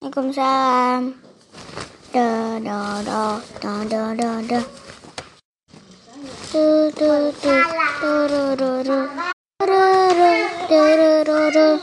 em cũng sẽ đờ đờ đờ đờ đờ đờ đờ tư tư tư tư rơ rơ rơ rơ rơ rơ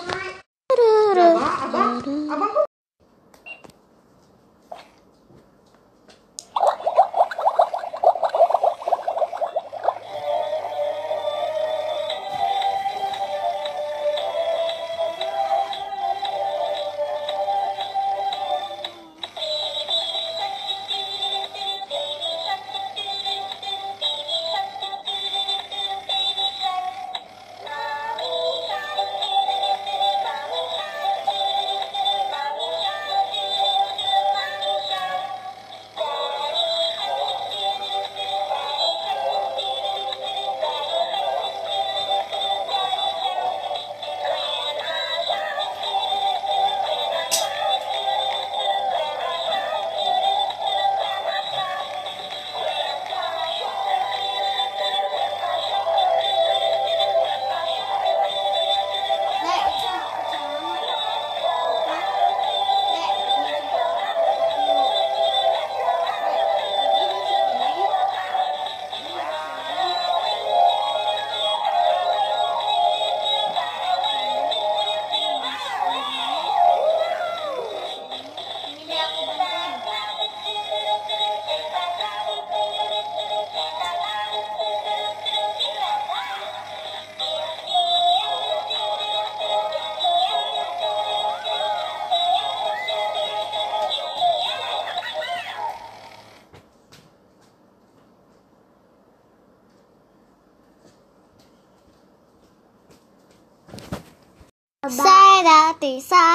Saya tisa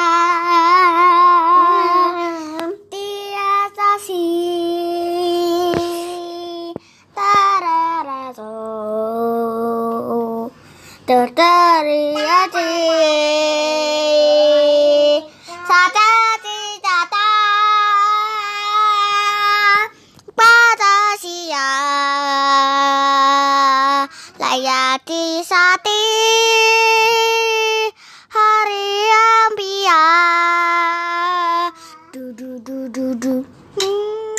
tiasa si tararaso terteriaci sata cita pada sia layati sati Columbia. Do do do do do. Mm.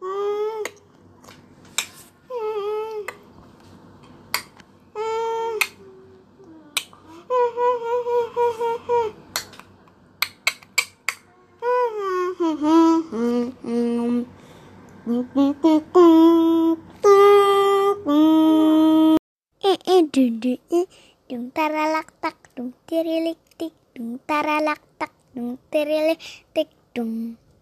Mm. Mm. Dung taralak tak dung tirilik tik dung taralak tak dung tirilik tik dung